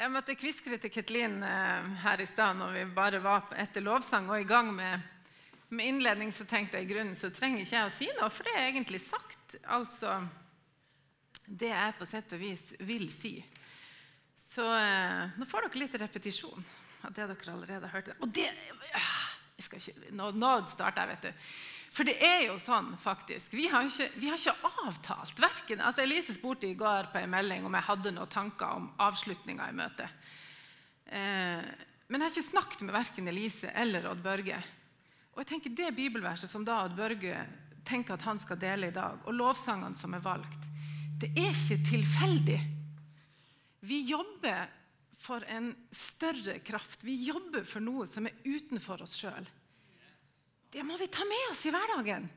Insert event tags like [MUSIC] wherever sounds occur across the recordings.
Jeg møtte Kviskere til Ketlin eh, her i stad når vi bare var etter lovsang og i gang med, med innledning, så tenkte jeg i grunnen så trenger ikke jeg å si noe, for det er egentlig sagt. Altså det jeg på sett og vis vil si. Så eh, nå får dere litt repetisjon av det dere allerede har hørt. Og det øh, jeg skal ikke, Nå, nå starter jeg, vet du. For det er jo sånn, faktisk. Vi har ikke, vi har ikke avtalt verken altså Elise spurte i går på en melding om jeg hadde noen tanker om avslutninga i møtet. Eh, men jeg har ikke snakket med verken Elise eller Odd Børge. Og jeg tenker Det bibelverset som da Odd Børge tenker at han skal dele i dag, og lovsangene som er valgt, det er ikke tilfeldig. Vi jobber for en større kraft. Vi jobber for noe som er utenfor oss sjøl. Det må vi ta med oss i hverdagen.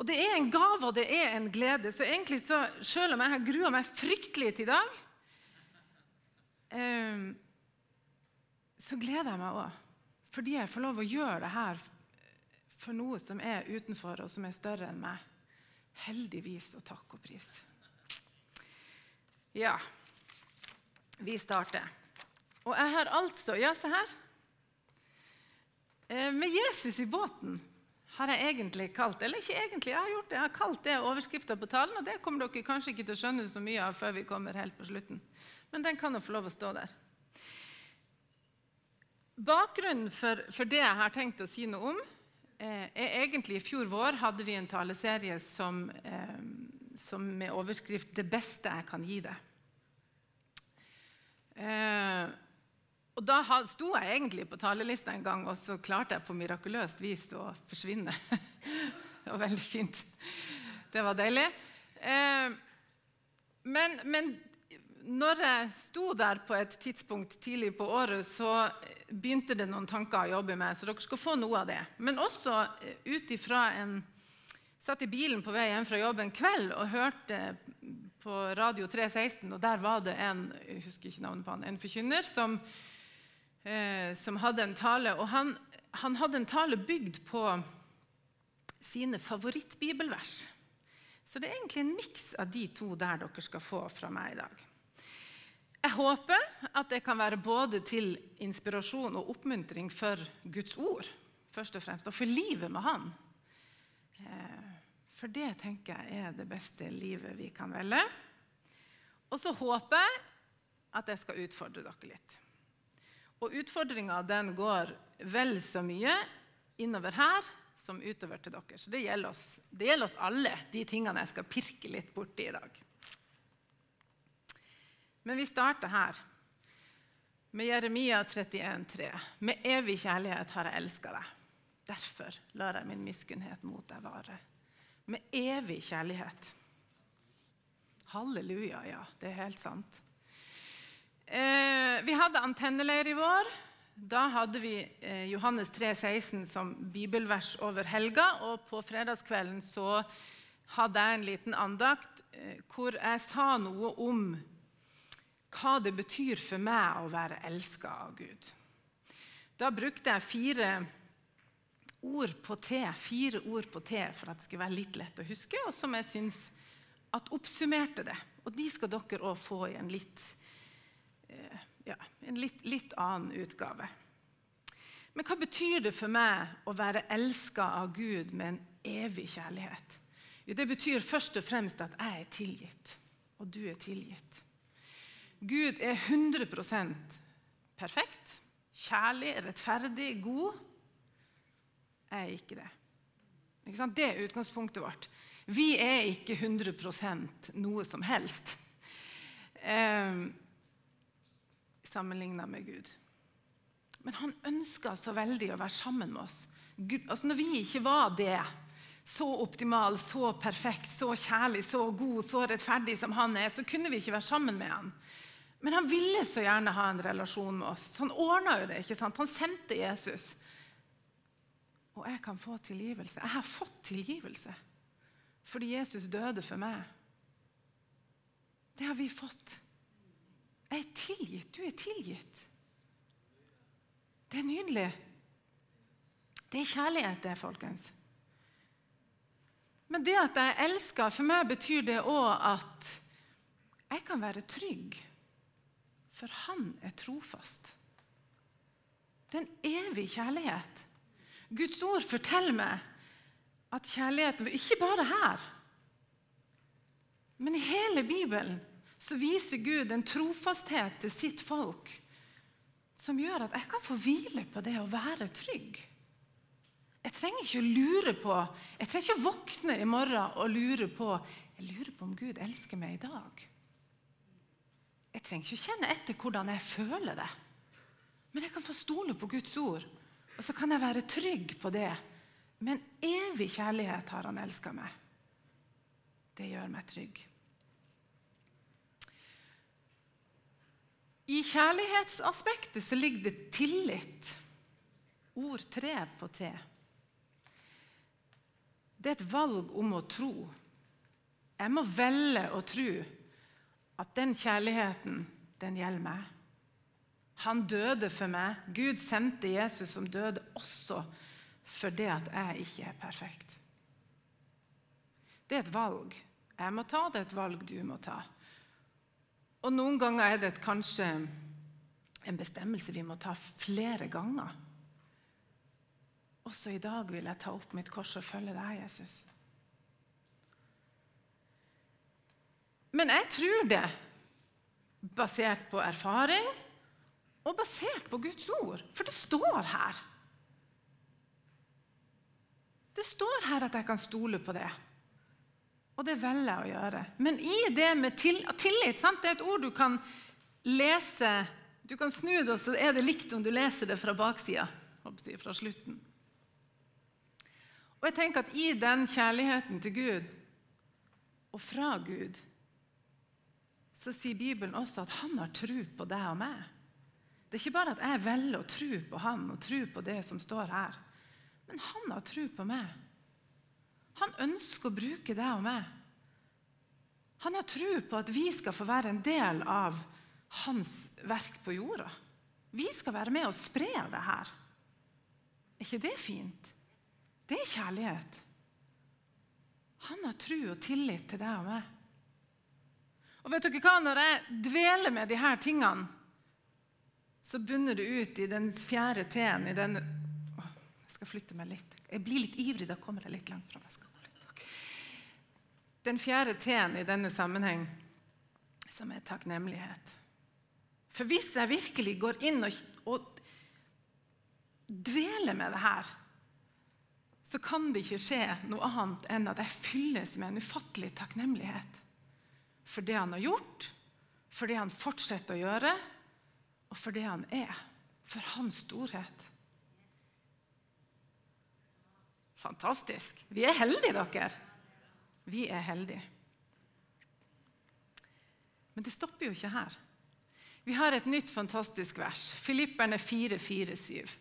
Og det er en gave, og det er en glede. Så egentlig, så, selv om jeg har grua meg fryktelig til i dag, eh, så gleder jeg meg òg. Fordi jeg får lov å gjøre det her for noe som er utenfor, og som er større enn meg. Heldigvis og takk og pris. Ja, vi starter. Og jeg har altså Ja, se her. Eh, med Jesus i båten har jeg egentlig kalt Eller ikke egentlig, jeg har gjort det. Jeg har kalt det overskrifta på talen, og det kommer dere kanskje ikke til å skjønne så mye av før vi kommer helt på slutten. Men den kan jo få lov å stå der. Bakgrunnen for, for, det jeg har tenkt å si noe om, eh, er egentlig I fjor vår hadde vi en taleserie som, eh, som med overskrift 'Det beste jeg kan gi deg'. Eh, og Da sto jeg egentlig på talelista en gang, og så klarte jeg på mirakuløst vis å forsvinne. [LAUGHS] det var veldig fint. Det var deilig. Eh, men, men, når jeg sto der på et tidspunkt tidlig på året, så begynte det noen tanker å jobbe med, så dere skal få noe av det. Men også eh, ut ifra en Satt i bilen på vei hjem fra jobb en kveld og hørte på Radio 316, og der var det en jeg husker ikke navnet på han, en forkynner som eh, som hadde en tale. og han, han, hadde en tale bygd på sine favorittbibelvers. Så det er egentlig en miks av de to der dere skal få fra meg i dag. Jeg håper at det kan være både til inspirasjon og oppmuntring for Guds ord, først og fremst, og for livet med Han. Eh, for det tenker jeg er det beste livet vi kan velge. Og så håper jeg at jeg skal utfordre dere litt. Og utfordringa går vel så mye innover her som utover til dere. Så det gjelder, oss, det gjelder oss alle, de tingene jeg skal pirke litt borti i dag. Men vi starter her, med Jeremia 31,3. Med evig kjærlighet har jeg elska deg. Derfor lar jeg min miskunnhet mot deg vare. Med evig kjærlighet. Halleluja, ja. Det er helt sant. Eh, vi hadde antenneleir i vår. Da hadde vi eh, Johannes 3, 16 som bibelvers over helga. Og på fredagskvelden så hadde jeg en liten andakt eh, hvor jeg sa noe om hva det betyr for meg å være elska av Gud. Da brukte jeg fire ord på T, fire ord på T for at det skulle være litt lett å huske, og som jeg syns oppsummerte det. Og de skal dere òg få i en litt Eh, ja, en litt, litt, annen utgave. Men hva betyr det for meg å være elska av Gud med en evig kjærlighet? Jo, det betyr først og fremst at jeg er tilgitt, og du er tilgitt. Gud er 100% perfekt, kjærlig, rettferdig, god. Jeg er ikke det. Ikke det er utgangspunktet vårt. Vi er ikke 100 noe som helst. Eh, sammenligna med Gud. Men han ønska så veldig å være sammen med oss. Gud, altså når vi ikke var det, så optimal, så perfekt, så kjærlig, så god, så rettferdig som han er, så kunne vi ikke være sammen med han. Men han ville så gjerne ha en relasjon med oss. Så han ordna jo det. ikke sant? Han sendte Jesus. Og jeg kan få tilgivelse. Jeg har fått tilgivelse fordi Jesus døde for meg. Det har vi fått. Jeg er tilgitt. Du er tilgitt. Det er nydelig. Det er kjærlighet, det, folkens. Men det at jeg elsker, for meg betyr det òg at jeg kan være trygg. For han er trofast. Det er en evig kjærlighet. Guds ord forteller meg at kjærligheten ikke bare her, men i hele Bibelen så viser Gud en trofasthet til sitt folk som gjør at jeg kan få hvile på det å være trygg. Jeg trenger ikke å lure på, jeg trenger ikke å våkne i morgen og lure på jeg lurer på om Gud elsker meg i dag. Jeg trenger ikke å kjenne etter hvordan jeg føler det. Men jeg kan få stole på Guds ord, og så kan jeg være trygg på det. Med en evig kjærlighet har han elska meg. Det gjør meg trygg. I kjærlighetsaspektet så ligger det tillit. Ord tre på T. Det er et valg om å tro. Jeg må velge å tro at den kjærligheten, den gjelder meg. Han døde for meg. Gud sendte Jesus som døde også for det at jeg ikke er perfekt. Det er et valg. Jeg må ta det et valg du må ta. Og noen ganger er det kanskje en bestemmelse vi må ta flere ganger. Også i dag vil jeg ta opp mitt kors og følge deg, Jesus. Men jeg tror det, basert på erfaring og basert på Guds ord. For det står her. Det står her at jeg kan stole på det. Og det velger jeg å gjøre. Men i det med tillit sant? Det er et ord du kan lese Du kan snu det, og så er det likt om du leser det fra baksida. Fra slutten. Og jeg tenker at i den kjærligheten til Gud, og fra Gud, så sier Bibelen også at han har tro på deg og meg. Det er ikke bare at jeg velger å tro på han og tro på det som står her. Men han har tro på meg. Ønsker å bruke deg og meg. Han har tro på at vi skal få være en del av hans verk på jorda. Vi skal være med og spre det her. Er ikke det fint? Det er kjærlighet. Han har tro og tillit til deg og meg. Og vet dere hva? Når jeg dveler med disse tingene, så bunner det ut i den fjerde T-en i den å, Jeg skal flytte meg litt. Jeg blir litt ivrig, da kommer jeg litt langt fram. Den fjerde T-en i denne sammenheng, som er takknemlighet. For hvis jeg virkelig går inn og, og dveler med det her, så kan det ikke skje noe annet enn at jeg fylles med en ufattelig takknemlighet for det han har gjort, for det han fortsetter å gjøre, og for det han er. For hans storhet. Fantastisk. Vi er heldige, dere. Vi er heldige. Men det stopper jo ikke her. Vi har et nytt fantastisk vers. Filipperne 4, 4, 7.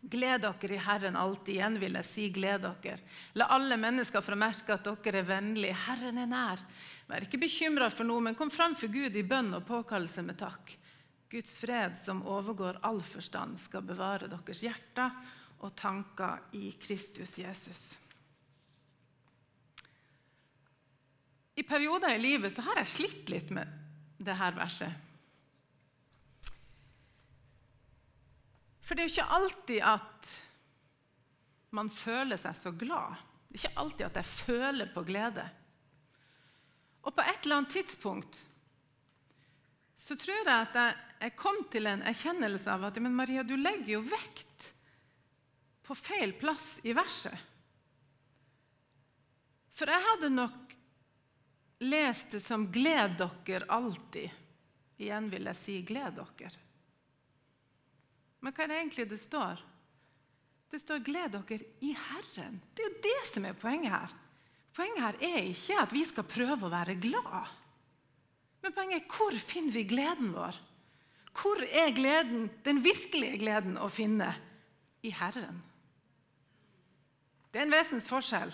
Gled dere i Herren alltid. Igjen vil jeg si gled dere. La alle mennesker få merke at dere er vennlige. Herren er nær. Vær ikke bekymra for noe, men kom fram for Gud i bønn og påkallelse med takk. Guds fred, som overgår all forstand, skal bevare deres hjerter og tanker i Kristus Jesus. I perioder i livet så har jeg slitt litt med dette verset. For det er jo ikke alltid at man føler seg så glad. Det er ikke alltid at jeg føler på glede. Og på et eller annet tidspunkt så tror jeg at jeg, jeg kom til en erkjennelse av at men Maria, du legger jo vekt på feil plass i verset. For jeg hadde nok lest det som 'gled dere alltid'. Igjen vil jeg si 'gled dere'. Men hva er det egentlig det står? Det står 'gled dere i Herren'. Det er jo det som er poenget her. Poenget her er ikke at vi skal prøve å være glad. Men poenget er hvor finner vi gleden vår? Hvor er gleden, den virkelige gleden å finne? I Herren. Det er en vesensforskjell.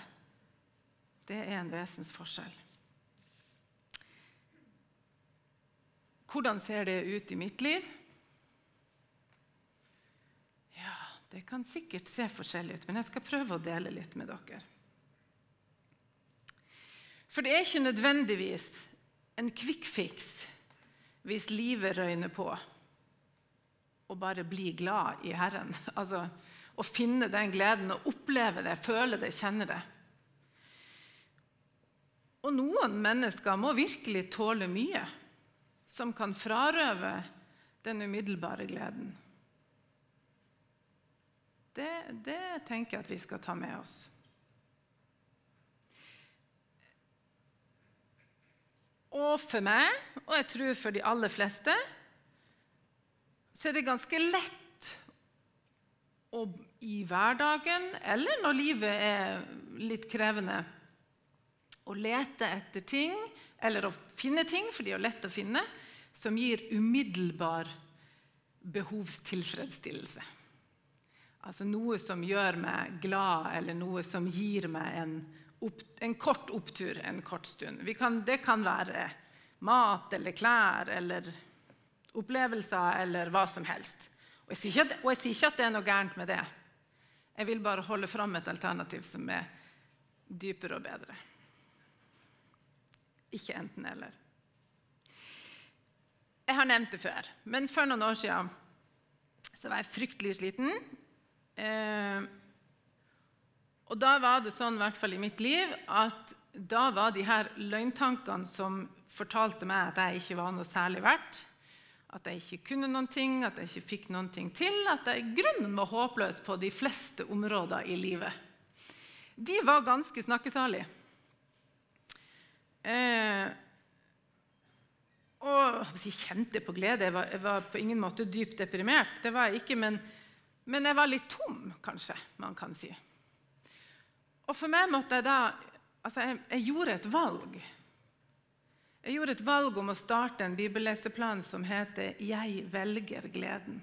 Det er en vesensforskjell. Hvordan ser det ut i mitt liv? Ja, det kan sikkert se forskjellig ut, men jeg skal prøve å dele litt med dere. For det er ikke nødvendigvis en quick fix hvis livet røyner på, og bare bli glad i Herren. [LAUGHS] Altså å finne den gleden og oppleve det, føle det, kjenne det. Og noen mennesker må virkelig tåle mye som kan frarøve den umiddelbare gleden. Det, det tenker jeg at vi skal ta med oss. Og for meg, og jeg tror for de aller fleste, så er det ganske lett å, i hverdagen eller når livet er litt krevende, å lete etter ting eller å finne ting, for de er lett å finne, som gir umiddelbar behovstilfredsstillelse. Altså noe som gjør meg glad, eller noe som gir meg en opp, en kort opptur en kort stund. Kan, det kan være mat eller klær eller opplevelser eller hva som helst. Og jeg, sier ikke, og jeg sier ikke at det er noe gærent med det. Jeg vil bare holde fram et alternativ som er dypere og bedre. Ikke enten-eller. Jeg har nevnt det før, men for noen år siden så var jeg fryktelig sliten. Eh, og da var det sånn, i hvert fall i mitt liv, at da var de her løgntankene som fortalte meg at jeg ikke var noe særlig verdt, at jeg ikke kunne noen ting, at jeg ikke fikk noen ting til, at jeg i grunnen var håpløs på de fleste områder i livet. De var ganske snakkesalige. Eh, og jeg kjente på glede. Jeg var, jeg var, på ingen måte dypt deprimert. Det var jeg ikke, men, men jeg var litt tom, kanskje man kan si. Og for meg måtte jeg da Altså, jeg, jeg gjorde et valg. Jeg gjorde et valg om å starte en bibelleseplan som heter 'Jeg velger gleden'.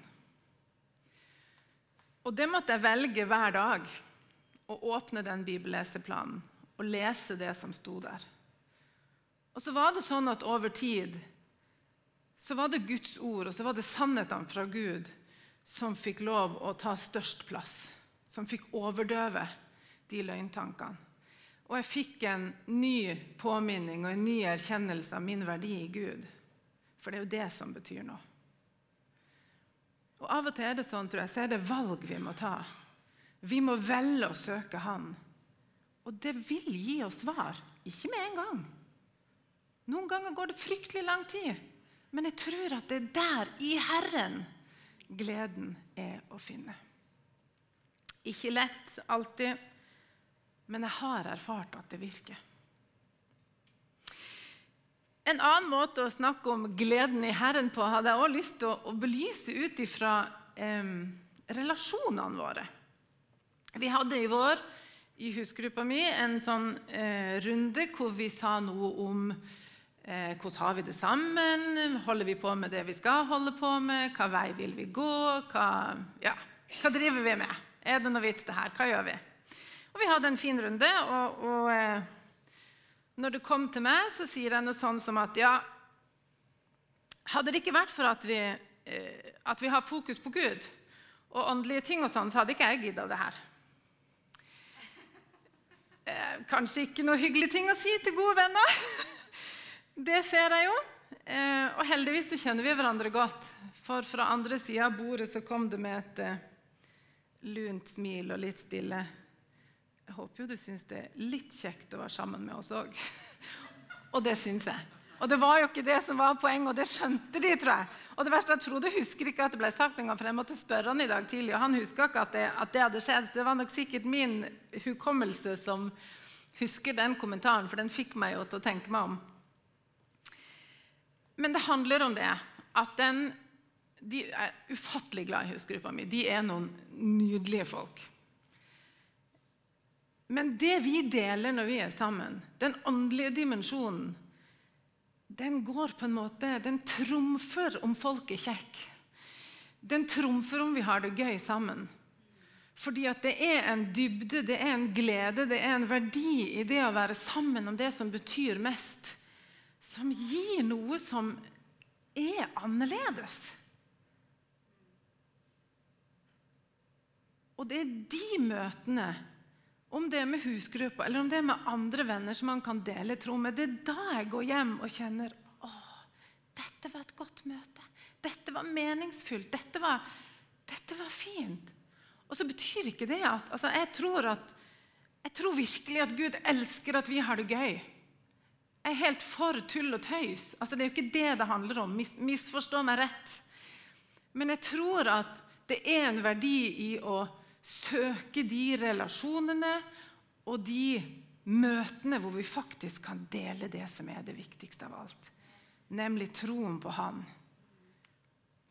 Og det måtte jeg velge hver dag. Å åpne den bibelleseplanen og lese det som sto der. Og så var det sånn at over tid så var det Guds ord og så var det sannhetene fra Gud som fikk lov å ta størst plass. Som fikk overdøve de løgntankene. Og jeg fikk en ny påminning og en ny erkjennelse av min verdi i Gud. For det er jo det som betyr noe. Og Av og til er det sånn, tror jeg, så er det valg vi må ta. Vi må velge å søke Han. Og det vil gi oss svar. Ikke med en gang. Noen ganger går det fryktelig lang tid. Men jeg tror at det er der, i Herren, gleden er å finne. Ikke lett alltid men jeg har erfart at det virker. En annen måte å snakke om gleden i Herren på hadde jeg også lyst til å, belyse ut ifra eh, relasjonene våre. Vi hadde i vår i husgruppa mi en sånn eh, runde hvor vi sa noe om eh, hvordan har vi det sammen, holder vi på med det vi skal holde på med, hva vei vil vi gå, hva, ja, hva driver vi med? Er det noe vits det her? Hva gjør vi? Og vi hadde en fin runde. Og, og eh, når det kom til meg, så sier jeg noe sånn som at ja Hadde det ikke vært for at vi, eh, at vi har fokus på Gud og åndelige ting, og sånn, så hadde ikke jeg gidda det her. Eh, kanskje ikke noe hyggelig ting å si til gode venner. [LAUGHS] Det ser jeg jo. Eh, og heldigvis så kjenner vi hverandre godt. For fra andre sida av bordet så kom det med et eh, lunt smil og litt stille jeg håper jo du syns det er litt kjekt å være sammen med oss òg. [LAUGHS] og det syns jeg. Og det var jo ikke det som var poenget, og det skjønte de, tror jeg. Og det verste, jeg Frode husker ikke at det ble sagt en gang, for jeg måtte spørre han i dag tidlig. Og han huska ikke at det, at det, hadde skjedd. Det var nok sikkert min hukommelse som husker den kommentaren, for den fikk meg jo til å tenke meg om. Men det handler om det at den, de er ufattelig glad i husgruppa mi. De er noen nydelige folk. Men det vi deler når vi er sammen, den åndelige dimensjonen, den går på en måte, den trumfer om folk er kjekke. Den trumfer om vi har det gøy sammen. Fordi at det er en dybde, det er en glede, det er en verdi i det å være sammen om det som betyr mest. Som gir noe som er annerledes. Og det er de møtene om det er med husgruppa eller om det er med andre venner som man kan dele tro med, det er da jeg går hjem og kjenner åh, Dette var et godt møte. Dette var meningsfullt. Dette var, dette var fint. Og så betyr ikke det at altså jeg, tror at jeg tror virkelig at Gud elsker at vi har det gøy. Er helt for tull og tøys. Altså, det er jo ikke det det handler om. Mis, misforstå meg rett. Men jeg tror at det er en verdi i å søke de relasjonene og de møtene hvor vi faktisk kan dele det som er det viktigste av alt. Nemlig troen på Han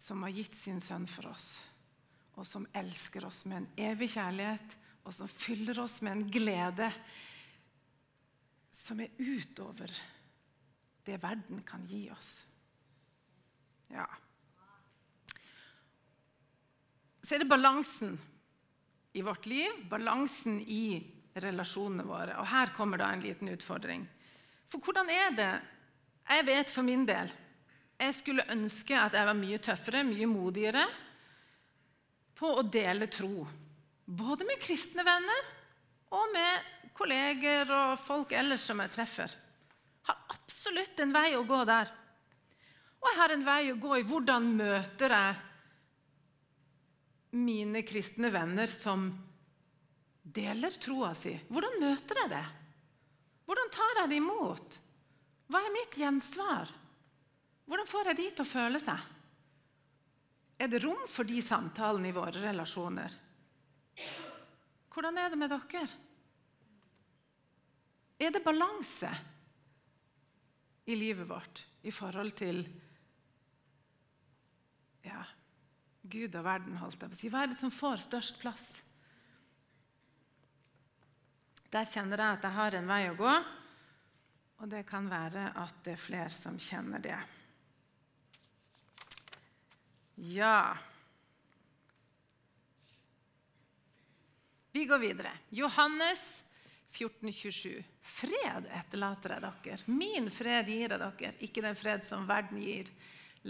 som har gitt sin sønn for oss, og som elsker oss med en evig kjærlighet, og som fyller oss med en glede som er utover det verden kan gi oss. Ja. Så er det balansen i vårt liv, balansen i relasjonene våre. Og her kommer da en liten utfordring. For hvordan er det Jeg vet for min del jeg skulle ønske at jeg var mye tøffere, mye modigere på å dele tro. Både med kristne venner og med kolleger og folk ellers som jeg treffer. Jeg har absolutt en vei å gå der. Og jeg har en vei å gå i hvordan møter jeg mine kristne venner som deler troa si. Hvordan møter jeg det? Hvordan tar jeg det imot? Hva er mitt gjensvar? Hvordan får jeg de til å føle seg? Er det rom for de samtalene i våre relasjoner? Hvordan er det med dere? Er det balanse i livet vårt i forhold til ja, Gud og verden? holdt jeg på å si. Hva er det som får størst plass? Der kjenner jeg at jeg har en vei å gå, og det kan være at det er flere som kjenner det. Ja Vi går videre. Johannes 14,27. Fred etterlater jeg dere. Min fred gir jeg dere, ikke den fred som verden gir.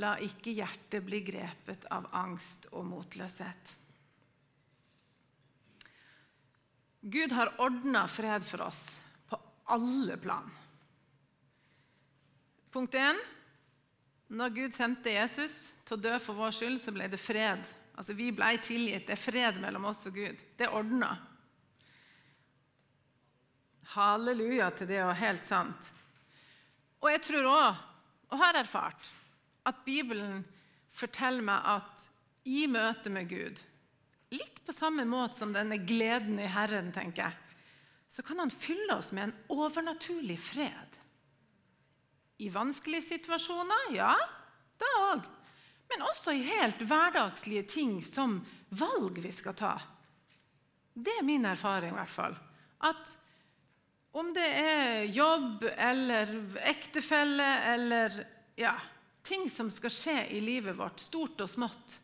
La ikke hjertet bli grepet av angst og motløshet. Gud har ordna fred for oss på alle plan. Punkt 1. Når Gud sendte Jesus til å dø for vår skyld, så ble det fred. Altså, Vi ble tilgitt. Det er fred mellom oss og Gud. Det er ordna. Halleluja til det og helt sant. Og jeg tror òg, og har erfart, at Bibelen forteller meg at i møte med Gud, litt på samme måte som denne gleden i Herren, tenker jeg, så kan Han fylle oss med en overnaturlig fred. I vanskelige situasjoner, ja, da òg. Men også i helt hverdagslige ting som valg vi skal ta. Det er min erfaring, i hvert fall. At om det er jobb eller ektefelle eller ja, ting som skal skje i livet vårt, stort og smått,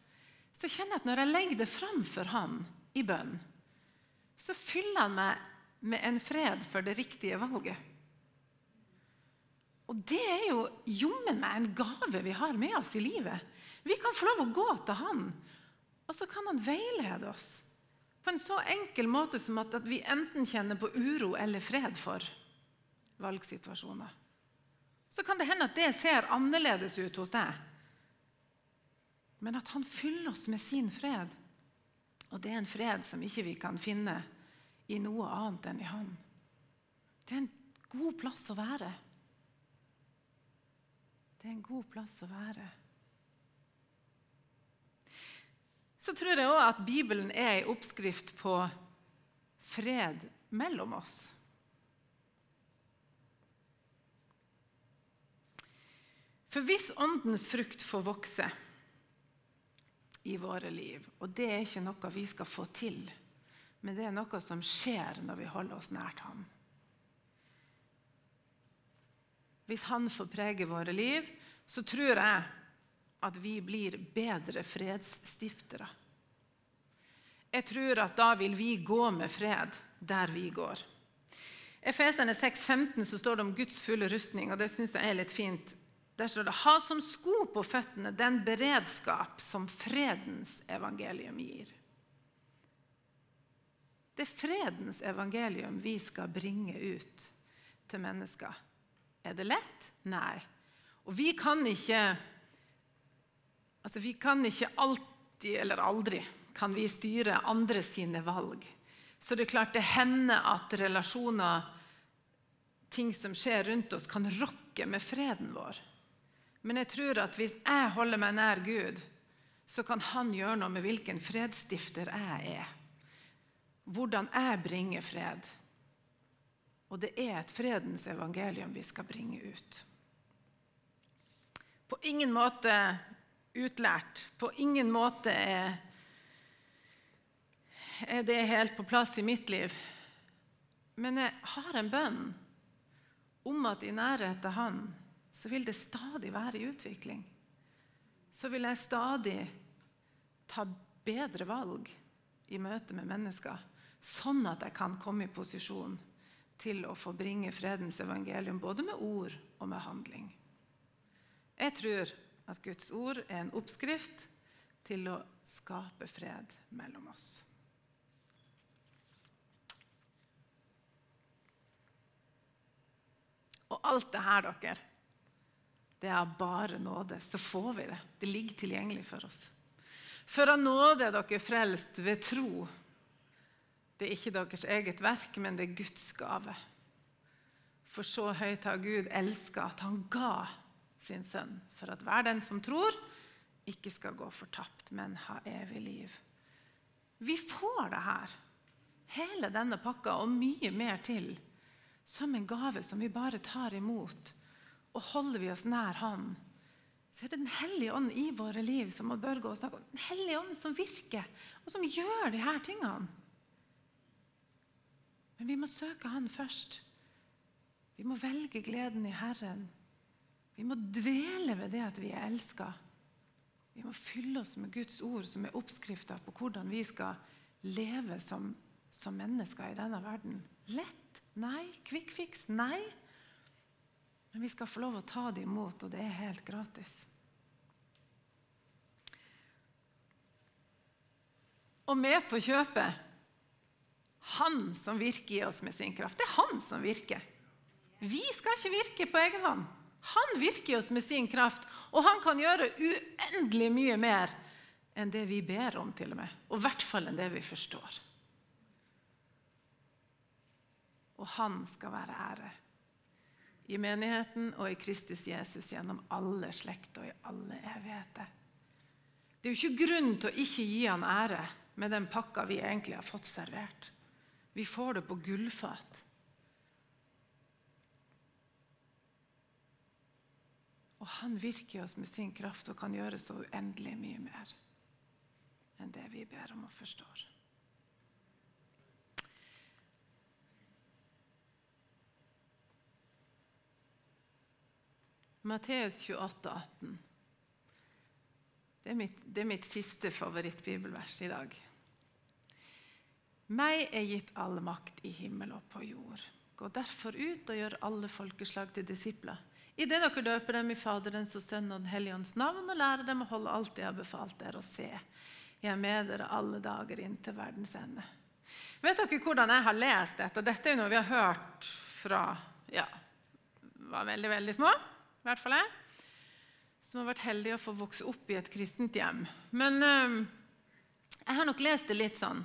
så kjenner jeg at når jeg legger det fram for Han i bønn, så fyller Han meg med en fred for det riktige valget. Og det er jo jommen meg en gave vi har med oss i livet. Vi kan få lov å gå til han, og så kan han veilede oss på en så enkel måte som at, vi enten kjenner på uro eller fred for valgsituasjoner. Så kan det hende at det ser annerledes ut hos deg, men at han fyller oss med sin fred. Og det er en fred som ikke vi kan finne i noe annet enn i han. Det er en god plass å være. Det er en god plass å være. Så tror jeg òg at Bibelen er ei oppskrift på fred mellom oss. For hvis Åndens frukt får vokse i våre liv, og det er ikke noe vi skal få til, men det er noe som skjer når vi holder oss nært Ham hvis han får prege våre liv, så tror jeg at vi blir bedre fredsstiftere. Jeg tror at da vil vi gå med fred der vi går. I Efeserne 6,15 så står det om Guds fulle rustning, og det syns jeg er litt fint. Der står det 'Ha som sko på føttene den beredskap som fredens evangelium gir'. Det er fredens evangelium vi skal bringe ut til mennesker. Er det lett? Nei. Og vi kan ikke Altså, vi kan ikke alltid eller aldri kan vi styre andre sine valg. Så det er klart det hender at relasjoner, ting som skjer rundt oss, kan rokke med freden vår. Men jeg tror at hvis jeg holder meg nær Gud, så kan Han gjøre noe med hvilken fredsstifter jeg er. Hvordan jeg bringer fred. Og det er et fredens evangelium vi skal bringe ut. På ingen måte utlært. På ingen måte er, er det helt på plass i mitt liv. Men jeg har en bønn om at i nærhet til Han så vil det stadig være i utvikling. Så vil jeg stadig ta bedre valg i møte med mennesker, sånn at jeg kan komme i posisjon til å få bringe fredens evangelium både med ord og med handling. Jeg tror at Guds ord er en oppskrift til å skape fred mellom oss. Og alt det her, dere, det er bare nåde. Så får vi det. Det ligger tilgjengelig for oss. For av nåde er dere frelst ved tro. Det er ikke deres eget verk, men det er Guds gave. For så høyt har Gud elska at han ga sin sønn, for at hver den som tror, ikke skal gå fortapt, men ha evig liv. Vi får det her, hele denne pakka og mye mer til, som en gave som vi bare tar imot. Og holder vi oss nær Han, så er det Den hellige ånd i våre liv som må Børge og snakke om. Den hellige ånd som virker, og som gjør de her tingene. Men vi må søke Han først. Vi må velge gleden i Herren. Vi må dvele ved det at vi er elska. Vi må fylle oss med Guds ord, som er oppskrifta på hvordan vi skal leve som, som, mennesker i denne verden. Lett? Nei. Kvikkfiks? Nei. Men vi skal få lov å ta det imot, og det er helt gratis. Og med på kjøpet Han som virker i oss med sin kraft. Det er han som virker. Vi skal ikke virke på egen hånd. Han virker oss med sin kraft, og han kan gjøre uendelig mye mer enn det vi ber om, til og med. Og i hvert fall enn det vi forstår. Og han skal være ære i menigheten og i Kristus Jesus gjennom alle slekter og i alle evigheter. Det er jo ikke grunn til å ikke gi han ære med den pakka vi egentlig har fått servert. Vi får det på gullfat. Og han virker oss med sin kraft og kan gjøre så uendelig mye mer enn det vi ber om og forstår. Matteus 28, 18. Det er, mitt, det er mitt siste favorittbibelvers i dag. Meg er gitt all makt i himmel og på jord. Gå derfor ut og gjør alle folkeslag til disipler Idet dere døper dem i Faderens og Sønnen og Den hellige ånds navn, og lærer dem å holde alt jeg har befalt dere å se. Jeg er med dere alle dager inn til verdens ende. Vet dere hvordan jeg har lest dette? Dette er jo noe vi har hørt fra ja, var veldig, veldig små. I hvert fall jeg. Som har vært heldig å få vokse opp i et kristent hjem. Men eh, jeg har nok lest det litt sånn.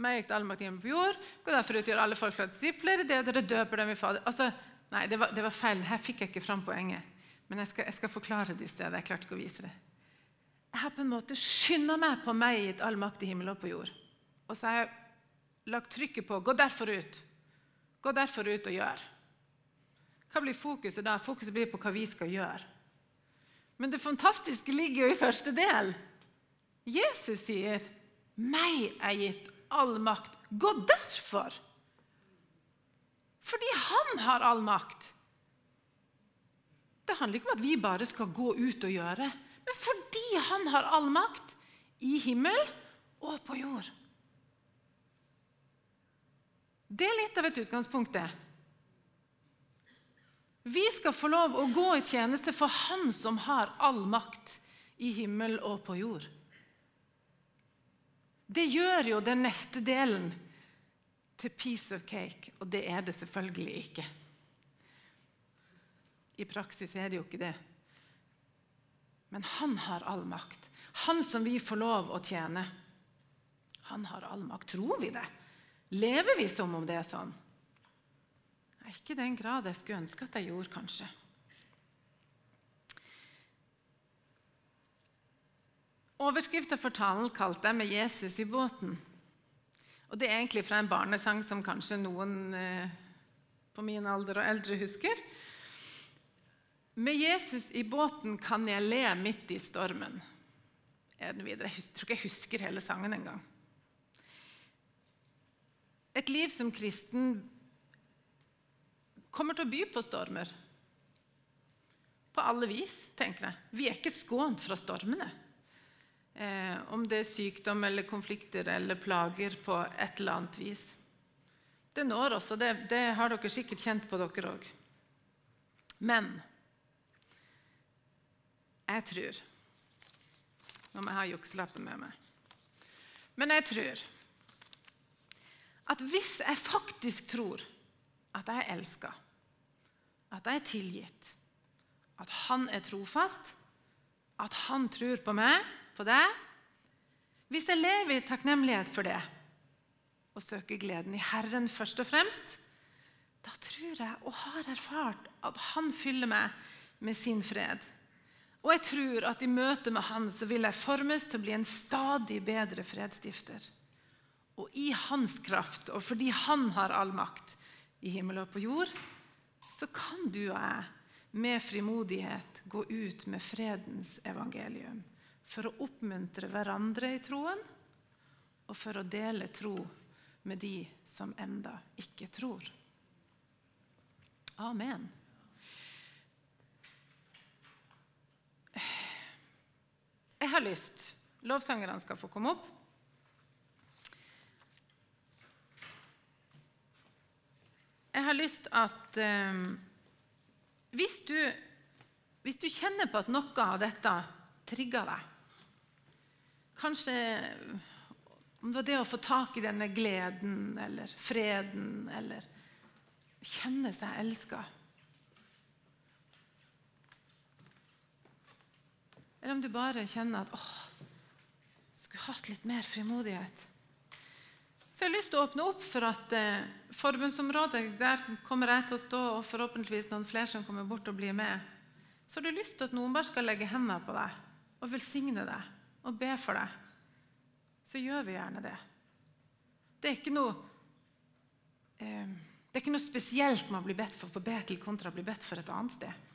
Meg gikk allmakt hjemme på jord. Gå derfor ut og gjør alle folk til disipler. Det dere døper dem i Fader. Altså, Nei, det var, det var, feil. Her fikk jeg ikke fram poenget. Men jeg skal, jeg skal forklare det i stedet. Jeg klarte ikke å vise det. Jeg har på en måte skynda meg på meg gitt all makt i himmel og på jord. Og så har jeg lagt trykket på 'gå derfor ut'. Gå derfor ut og gjør. Hva blir fokuset da? Fokuset blir på hva vi skal gjøre. Men det fantastiske ligger jo i første del. Jesus sier, 'Meg er gitt all makt. Gå derfor'. Fordi han har all makt. Det handler ikke om at vi bare skal gå ut og gjøre, men fordi han har all makt i himmel og på jord. Det er litt av et utgangspunkt. det. Vi skal få lov å gå i tjeneste for Han som har all makt i himmel og på jord. Det gjør jo den neste delen til piece of cake, og det er det selvfølgelig ikke. I praksis er det jo ikke det. Men han har all makt. Han som vi får lov å tjene. Han har all makt. Tror vi det? Lever vi som om det er sånn? Ikke i den grad jeg skulle ønske at jeg gjorde, kanskje. Overskriften for talen kalte jeg 'Med Jesus i båten'. Og Det er egentlig fra en barnesang som kanskje noen eh, på min alder og eldre husker. Med Jesus i båten kan jeg le midt i stormen. Den videre? Jeg tror ikke jeg husker hele sangen engang. Et liv som kristen kommer til å by på stormer. På alle vis, tenker jeg. Vi er ikke skånt fra stormene. Eh, om det er sykdom eller konflikter eller plager på et eller annet vis. Det når oss, og det, det har dere sikkert kjent på dere òg. Men jeg tror Nå må jeg ha jukselappen med meg. Men jeg tror at hvis jeg faktisk tror at jeg er elska, at jeg er tilgitt, at han er trofast, at han tror på meg på det. Hvis jeg lever i takknemlighet for det og søker gleden i Herren først og fremst, da tror jeg og har erfart at Han fyller meg med sin fred. Og jeg tror at i møte med Han så vil jeg formes til å bli en stadig bedre fredsstifter. Og i Hans kraft, og fordi Han har all makt i himmel og på jord, så kan du og jeg med frimodighet gå ut med fredens evangelium for å oppmuntre hverandre i troen og for å dele tro med de som enda ikke tror. Amen. Jeg har lyst Lovsangerne skal få komme opp. Jeg har lyst at eh, hvis, du, hvis du kjenner på at noe av dette trigger deg Kanskje om det var det å få tak i denne gleden eller freden eller kjenne seg elska. Eller om du bare kjenner at åh, skulle hatt litt mer frimodighet. Så jeg har lyst til å åpne opp for at eh, forbundsområdet, der kommer jeg til å stå, og forhåpentligvis noen flere som kommer bort og blir med. Så har du lyst til at noen bare skal legge hendene på deg og velsigne deg og be for deg, så gjør vi gjerne det. Det er ikke noe, eh, det er ikke noe spesielt med å bli bedt for på Betel kontra å bli bedt for et annet sted.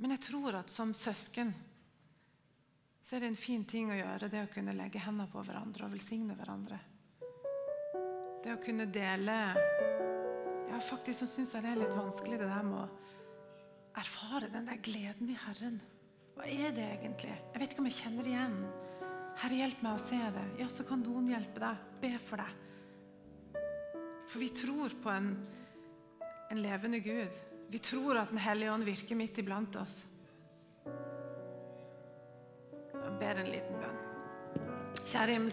Men jeg tror at som søsken så er det en fin ting å gjøre, det å kunne legge hendene på hverandre og velsigne hverandre. Det å kunne dele Ja, faktisk så syns jeg det er litt vanskelig, det der med å erfare den der gleden i Herren. Hva er det egentlig? Jeg vet ikke om jeg kjenner igjen. Herre, hjelp meg å se det. Ja, så kan noen hjelpe deg. Be for deg. For vi tror på en, en levende Gud. Vi tror at Den hellige ånd virker midt iblant oss. Jeg ber en liten bønn. Kjære himmels